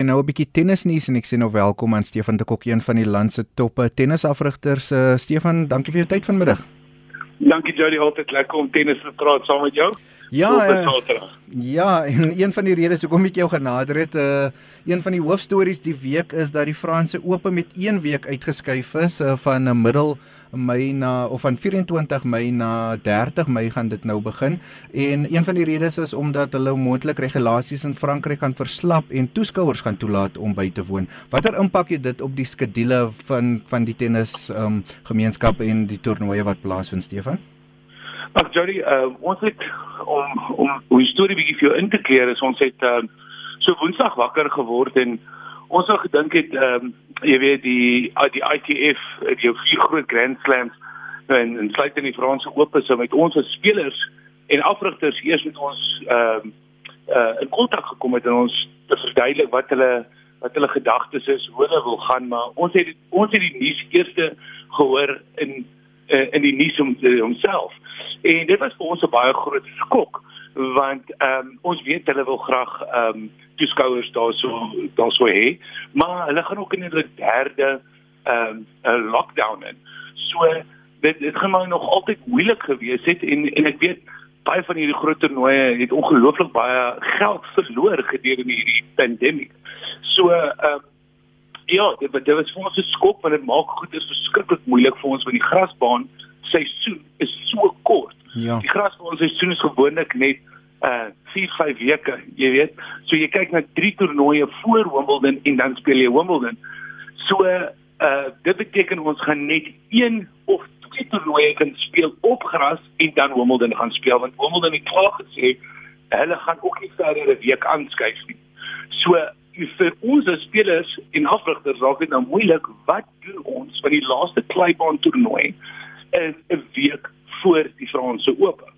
En nou 'n bietjie tennisnuus en ek sê nou welkom aan Stefan de Kok, een van die land se toppe tennisafrigters. Uh, Stefan, dankie vir jou tyd vanmiddag. Dankie Jody, altyd lekker om tennis te praat saam met jou. Ja, uh, ja, en een van die redes hoekom ek jou genader het, uh een van die hoofstories die week is dat die Franse Ope met 1 week uitgeskuif is uh, van 'n middel Mei na of van 24 Mei na 30 Mei gaan dit nou begin en een van die redes is omdat hulle moontlik regulasies in Frankryk gaan verslap en toeskouers gaan toelaat om by te woon. Watter impak het dit op die skedule van van die tennis um, gemeenskap en die toernooie wat plaasvind Stefan? Ag Jody, uh, ons het om om die storie bietjie vir jou in te kleer is ons het uh, so Woensdag wakker geword en ons het gedink het ehm um, jy weet die die ITF die vier groot Grand Slams en en sluit in die Franse Ope so met ons as spelers en afrigters eers met ons ehm um, uh, in kontak gekom het en ons te verduidelik wat hulle wat hulle gedagtes is hoe hulle wil gaan maar ons het ons het die nuus eerste gehoor in uh, in die nuus om homself. En dit was vir ons 'n baie groot skok want ehm um, ons weet hulle wil graag ehm um, toeskouers daarso daarso hê maar hulle gaan ook in 'n derde ehm um, lockdown in. So dit dit gaan maar nog altyd moeilik gewees het en en ek weet baie van hierdie groot toernooie het ongelooflik baie geld verloor gedurende hierdie pandemie so ehm um, ja dit dit was vir ons 'n skok want dit maak goed is verskriklik moeilik vir ons want die grasbaan seisoen is so kort Ja. Die grasbaan seisoen is gewoonlik net uh 4 5 weke, jy weet. So jy kyk na 3 toernooie voor Wimbledon en dan speel jy Wimbledon. So uh dit beteken ons gaan net 1 of 2 toernooie kan speel op gras en dan Wimbledon gaan speel want Wimbledon het klaar gesê hulle gaan ook nie verder 'n week aanskuif nie. So vir ons as spelers en afrigters raak dit nou moeilik. Wat doen ons van die laaste kleibaan toernooi is 'n week voor die Franse Ope.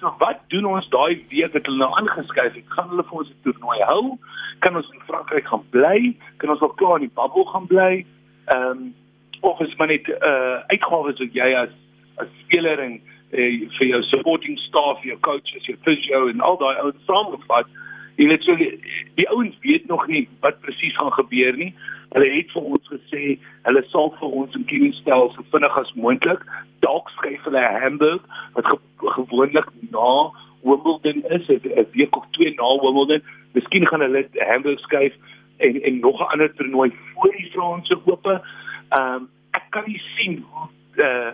So wat doen ons daai week dat hulle nou aangeskuif het? Gaan hulle vir ons 'n toernooi hou? Kan ons in Frankryk gaan bly? Kan ons al klaar in die bubble gaan bly? Ehm um, of is maar net uh uitgawes wat jy as as speler en uh, vir jou supporting staff, jou coaches, jou physio en al daai ouens saamgevat? Jy weet so die, die ouens weet nog nie wat presies gaan gebeur nie. Hulle het vir ons gesê hulle sal vir ons in kennis stel so vinnig as moontlik. Dalk skryf hulle Hamburg wat ge gewoonlik na Wimbledon is, 'n week of twee na Wimbledon. Miskien gaan hulle Hamburg skryf en en nog 'n ander toernooi voor die Franse Ope. Ehm um, ek kan nie sien hoe uh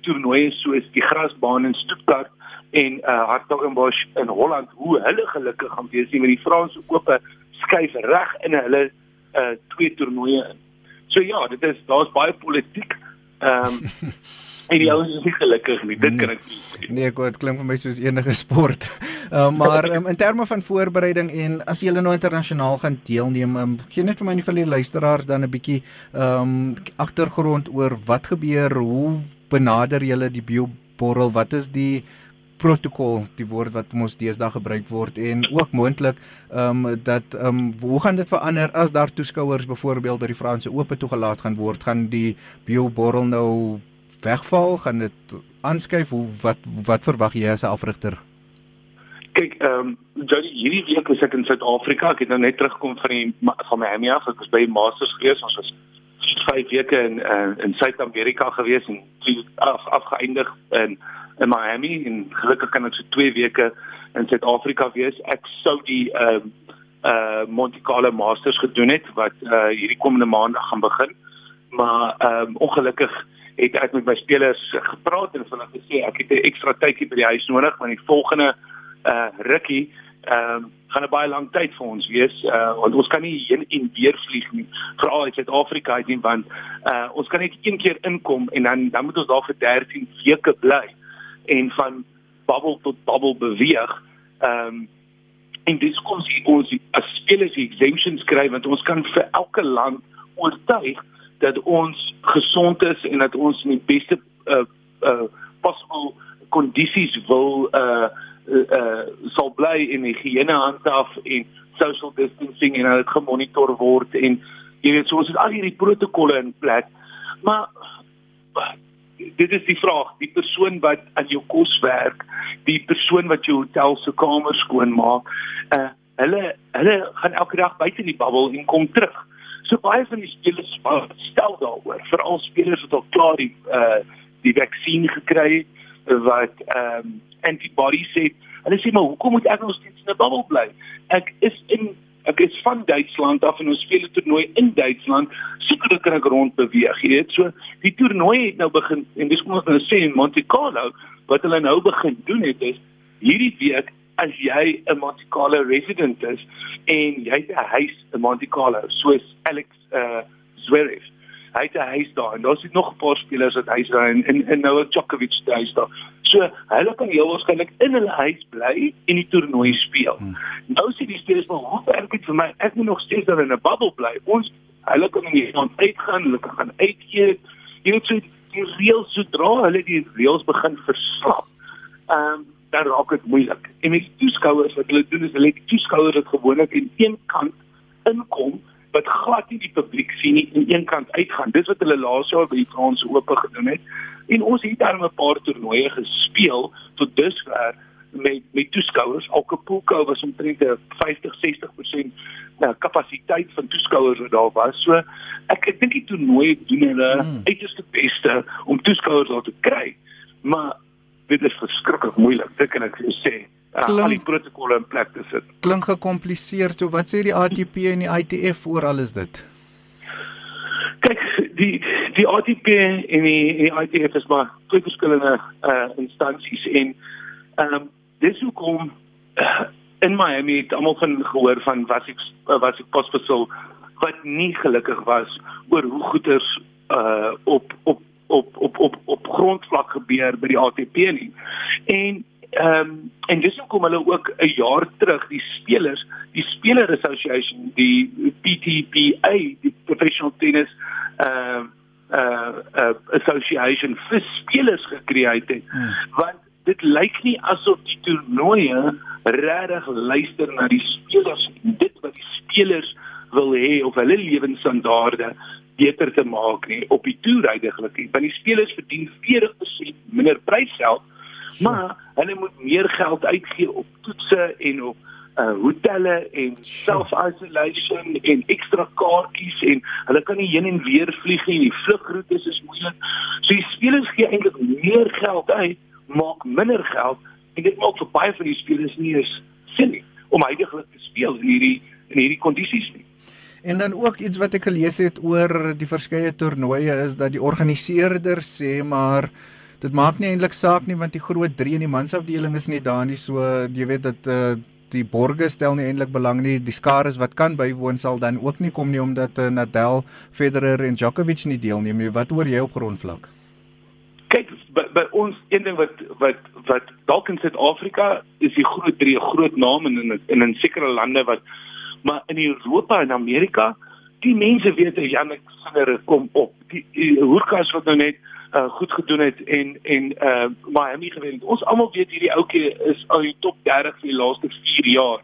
toernooie soos die grasbaan in Stuttgart en uh Hartoggenbosch in Holland hoe hulle gelukkig gaan wees met die Franse Ope skuif reg in hulle uh twee toernooie in. So ja, dit is daar's baie politiek. Ehm um, en die ouens is nie gelukkig nie. Dit kan ek sê. Nee, ek dit klink vir my soos enige sport. Uh, maar um, in terme van voorbereiding en as jy nou internasionaal gaan deelneem, um, gee net vir my en vir die luisteraars dan 'n bietjie ehm um, agtergrond oor wat gebeur, hoe benader julle die bioborrel, wat is die protokol die woord wat mos deesdae gebruik word en ook moontlik ehm um, dat ehm um, hoe gaan dit verander as daar toeskouers byvoorbeeld by die Franse Ope toegelaat gaan word? Gaan die bioborrel nou wegval? Gaan dit aanskuif? Hoe wat wat verwag jy as 'n afrigter? Kyk ehm um, Jody hierdie week is ek in Suid-Afrika. Ek het nou net teruggekom van die van Miami af. Ek was by Masters gewees. Ons was vyf weke in uh, in Suid-Amerika gewees en af, afgeëindig in in Miami en gelukkig kan ek so 2 weke in Suid-Afrika wees. Ek sou die ehm uh, uh Monte Carlo Masters gedoen het wat uh hierdie komende maandag gaan begin. Maar ehm um, ongelukkig het ek met my spelers gepraat en hulle gesê ek het 'n ekstra tydjie by die huis nodig want die volgende uh rukkie ehm um, gaan 'n baie lang tyd vir ons wees uh want ons kan nie heen en weer vlieg nie veral uit Suid-Afrika uit nie want uh ons kan net een keer inkom en dan dan moet ons daar vir 13 weke bly en van bubble tot bubble beweeg. Ehm um, en dis kom ons ons as spelers exemptions kry want ons kan vir elke land oortuig dat ons gesond is en dat ons in die beste uh uh possible kondisies wil uh uh sal bly die higiëne handhaaf en social distancing en dit gemonitor word en jy weet so ons het al hierdie protokolle in plek maar dit is die vraag, die persoon wat aan jou kos werk, die persoon wat jou hotel se kamer skoon maak, uh hulle hulle gaan elke dag buite in die bubbel en kom terug. So baie van die spelers stel daaroor, veral spelers wat al klaar die uh die vaksin gekry het wat ehm um, antibodies het. Hulle sê maar hoekom moet ek nog steeds in 'n bubbel bly? Ek is in ek is van Duitsland af en ons speel 'n toernooi in Duitsland. Seker kan ek rond beweeg, jy weet. So die toernooi het nou begin en dis kom ons nou sê in Monte Carlo wat hulle nou begin doen het is hierdie week as jy 'n Monte Carlo resident is en jy het 'n huis in Monte Carlo soos Alex uh Zverev hy het 'n huis daar en daar's nog 'n paar spelers wat huis daar en en, en nou Djokovic se huis daar so hulle kan heel waarskynlik in hulle huis bly en die toernooi speel hmm. nou sê die spelers maar hoe werk dit vir my ek moet nog steeds daar in 'n bubble bly ons hulle kan nie gaan uitgaan hulle kan gaan uitkeer jy weet so die reëls sodra hulle die reëls begin verslap ehm um, dan raak dit moeilik. En met toeskouers wat hulle doen is hulle toeskouers wat gewoonlik aan een kant inkom wat glad nie die publiek sien nie en een kant uitgaan. Dis wat hulle laas jaar by die Franse Ope gedoen het. En ons het daar 'n paar toernooie gespeel tot dusver met met toeskouers. Acapulco was omtrent 50-60% nou kapasiteit van toeskouers wat daar was. So ek ek dink die toernooi doen hulle hmm. uiterste beste om toeskouers daar te kry. Maar dit is verskriklik moeilik dit kan ek sê uh, al die protokolle in plek te sit. Klink gekompliseer so wat sê die ATP en die ITF oor alles dit? Kyk die die ATP en die, die ITF is maar twee verskillende uh, instansies en ehm um, dis hoekom uh, in Miami het almal van gehoor van was ek uh, was ek posvessel wat nie gelukkig was oor hoe goeders uh op op op op op op grondvlak gebeur by die ATP nie. En ehm um, en dis hoekom hulle ook 'n jaar terug die spelers, die Speler Association, die PTPA, die Professional Tennis uh, uh, uh association vir spelers gekreë het. Hmm. Want dit lyk nie asof die toernooie regtig luister na die spelers dit wat die spelers wil hê of hulle lewensstandaarde beter te maak nie op die toerydiglik nie. Want die spelers verdien 40% minder prysgeld, maar hulle moet meer geld uitgee op toetse en op uh hotelle en self-isolation en ekstra kaartjies en hulle kan nie heen en weer vlieg nie. Die vlugroetes is moeilik. So die spelers gee eintlik meer geld uit, maak minder geld en dit maak vir baie van die spelers nie eens sin nie om heidaglik te speel in hierdie in hierdie kondisies nie. En dan ook iets wat ek gelees het oor die verskeie toernooie is dat die organiseerder sê maar dit maak nie eintlik saak nie want die groot 3 in die mansafdeling is nie daar nie. So jy weet dat uh, die borge stel nie eintlik belang nie. Die skares wat kan bywoon sal dan ook nie kom nie omdat uh, Nadal, Federer en Djokovic nie deelneem nie. Wat oor jy op grondvlak? Kyk by, by ons een ding wat wat wat dalk in Suid-Afrika is die groot 3 'n groot naam in in in, in sekere lande wat maar in Europa en Amerika die mense weet dat Janik Sinner kom op. Die, die hoerkas wat nou net uh, goed gedoen het en en uh, Miami gewen ons almal weet hierdie ouetjie is al die top 30 vir die laaste 4 jaar.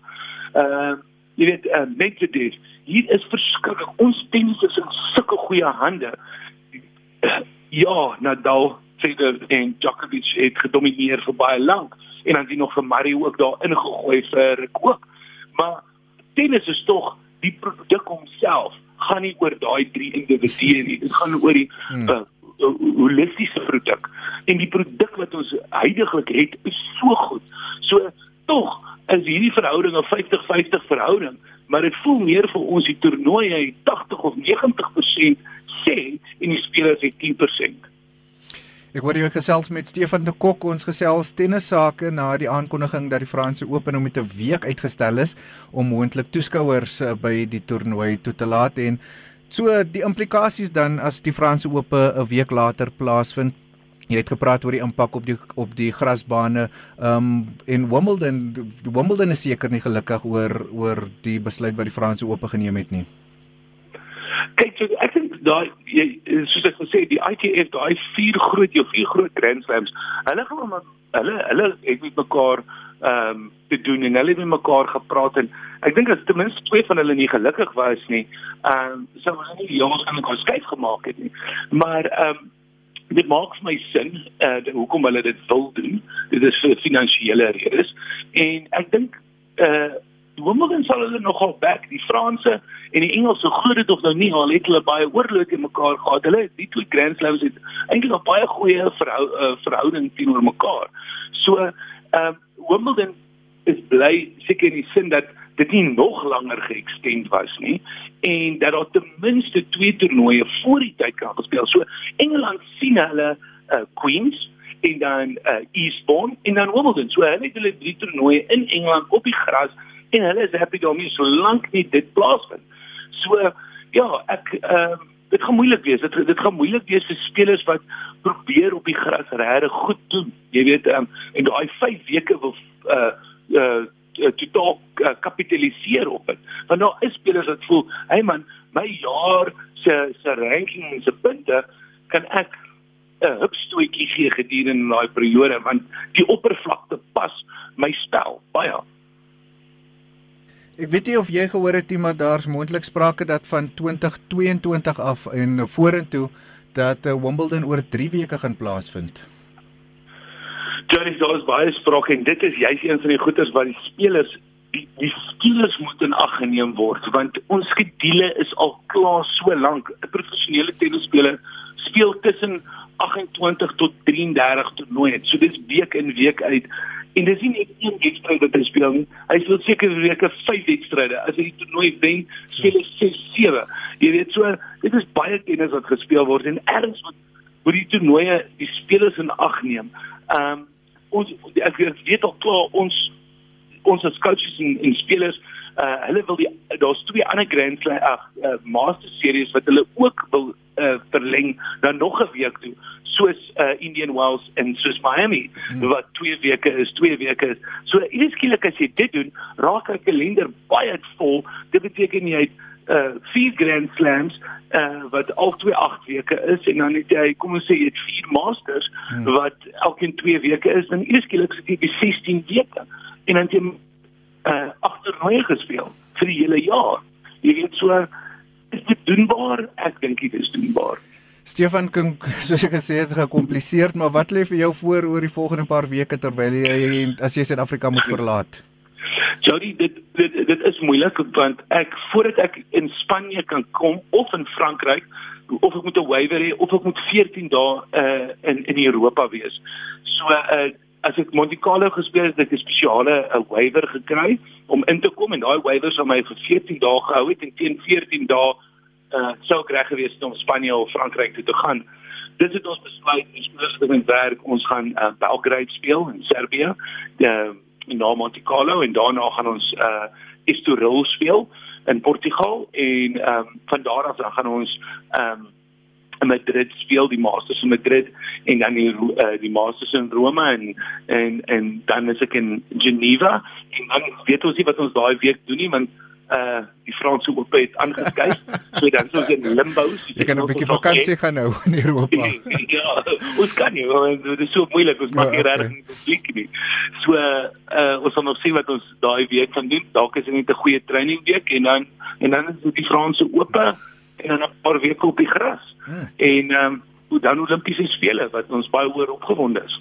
Uh jy weet uh, net dit hier is verskriklik. Ons tennis is in sulke goeie hande. Ja Nadal Federer en Djokovic het gedomeineer vir baie lank en dan sien nog vir Mario ook daar ingegooi vir ook. Maar tennis is tog die produk homself gaan nie oor daai drie individue nie. Dit gaan oor die hmm. uh, holistiese produk en die produk wat ons heidaglik het is so goed. So tog is hierdie verhouding 'n 50-50 verhouding maar dit voel meer vir ons die toernooie 80 of 90% sê en die spelers het 10% Ek wou jou gesels met Stefan de Kok. Ons gesels tennis sake na die aankondiging dat die Franse Open om 'n week uitgestel is om moontlik toeskouers eh, by die toernooi toe te laat. En so die implikasies dan as die Franse Ope 'n week later plaasvind. Jy het gepraat oor die impak op die op die grasbane um en Wimbledon Wimbledon is seker nie gelukkig oor oor die besluit wat die Franse Ope geneem het nie. Kyk, so ek dink daai soos ek gesê die ITF daai vier groot jou vier groot Grand Slams. Hulle gaan maar hulle hulle het met mekaar ehm um, te doen en hulle het met mekaar gepraat en ek dink as ten minste twee van hulle nie gelukkig was nie, ehm um, sou hulle nie die jongens aan mekaar skryf gemaak het nie. Maar ehm um, dit maak my sin eh uh, hoekom hulle dit wil doen. Dit is vir finansiële redes en ek dink eh uh, Wimbledon sal hulle nogal back. Die Franse en die Engelse glo dit of nou nie al het hulle baie oorloop in mekaar gehad. Hulle die twee Grand Slams het eintlik 'n baie goeie verhou, uh, verhouding teenoor mekaar. So, ehm uh, Wimbledon is bly seker in die sin dat dit nie nog langer geëkstend was nie en dat daar ten minste twee toernooie voor die tyd kan gespeel. So Engeland sien hulle uh, Queens en dan uh, Eastbourne en dan Wimbledon. So hulle het hulle drie toernooie in Engeland op die gras en hulle is happy daarmee solank nie dit plaasvind. So ja, ek ehm uh, dit gaan moeilik wees. Dit dit gaan moeilik wees vir spelers wat probeer op die gras regtig goed doen. Jy weet um, en daai 5 weke wil uh uh totaal uh, kapitaliseer op dit. Want daar is spelers wat voel, "Hey man, my jaar se se ranking en se punte kan ek 'n hupstootjie gee gedurende daai periode want die oppervlakte pas my spel baie. Ek weet nie of jy gehoor het iemand daar's moontlik sprake dat van 2022 af en vorentoe dat uh, Wimbledon oor 3 weke gaan plaasvind. Johnny, daar is baie sprake en dit is juist een van die goeters wat die spelers die die spelers moet in ag geneem word want ons skedule is al klaar so lank. 'n Professionele tennisspeler speel tussen 28 tot 33 toernooie. So dis week in week uit. En dis nie net een wedstryd wat hy speel nie. Hy speel seker weke 5 wedstryde. As hy die toernooi wen, speel hy 6, 7. Jy weet so, dit is baie tennis wat gespeel word en erns wat word die toernooie die spelers in ag neem. Ehm um, ons ek weet al klaar ons ons as coaches en, en spelers uh hulle wil die daar's twee ander Grand Slam ag uh, Master Series wat hulle ook wil uh verleng dan nog 'n week toe soos uh Indian Wells en soos Miami hmm. wat twee weke is, twee weke is. So ieders skielik as jy dit doen, raak 'n kalender baie vol. Dit beteken jy het uh vier Grand Slams uh wat al twee 8 weke is en dan het jy kom ons sê jy het vier Masters hmm. wat elkeen twee weke is, dan ieders skielik sit jy by 16 weke en dan jy uh agterraai gespeel vir die hele jaar. Jy weet so is dit doenbaar? Ek dink dit is doenbaar. Stefan kan soos ek gesê het gekompliseerd, maar wat lê vir jou voor oor die volgende paar weke terwyl jy as jy Suid-Afrika moet verlaat? Jody, dit dit dit is moeilik want ek voordat ek in Spanje kan kom of in Frankryk of ek moet 'n waiver hê of ek moet 14 dae uh in in Europa wees. So uh as ek Monte Carlo gespeel het, het ek 'n spesiale 'n waiver gekry om in te kom en daai waiver sou my vir 14 dae gehou het en teen 14 dae uh sou reg gewees het om Spanje of Frankryk toe te gaan. Dit het ons besluit ons spesifiek in werk ons gaan uh, Belgrade speel in Servië, uh in Monte Carlo en daarna gaan ons uh Estoril speel in Portugal en ehm um, van daar af dan gaan ons ehm um, in Madrid speel die Masters in Madrid en dan die uh, die Masters in Rome en en en dan is ek in Geneva en dan weet ons nie wat ons daai week doen nie want uh die Franse oop het aangeskuif. So dan so in limbo so jy kan 'n bietjie vakansie gaan nou in Europa. Ja ons kan nie want dit is so moeilik ons maak hier ja, reg publiek nie. So uh ons gaan nog sien wat ons daai week kan doen. Dalk is dit net 'n goeie training week en dan en dan is die Franse oop en dan 'n paar weke op die gras Hmm. En ehm um, dan Olimpiese spele wat ons baie oor opgewonde is.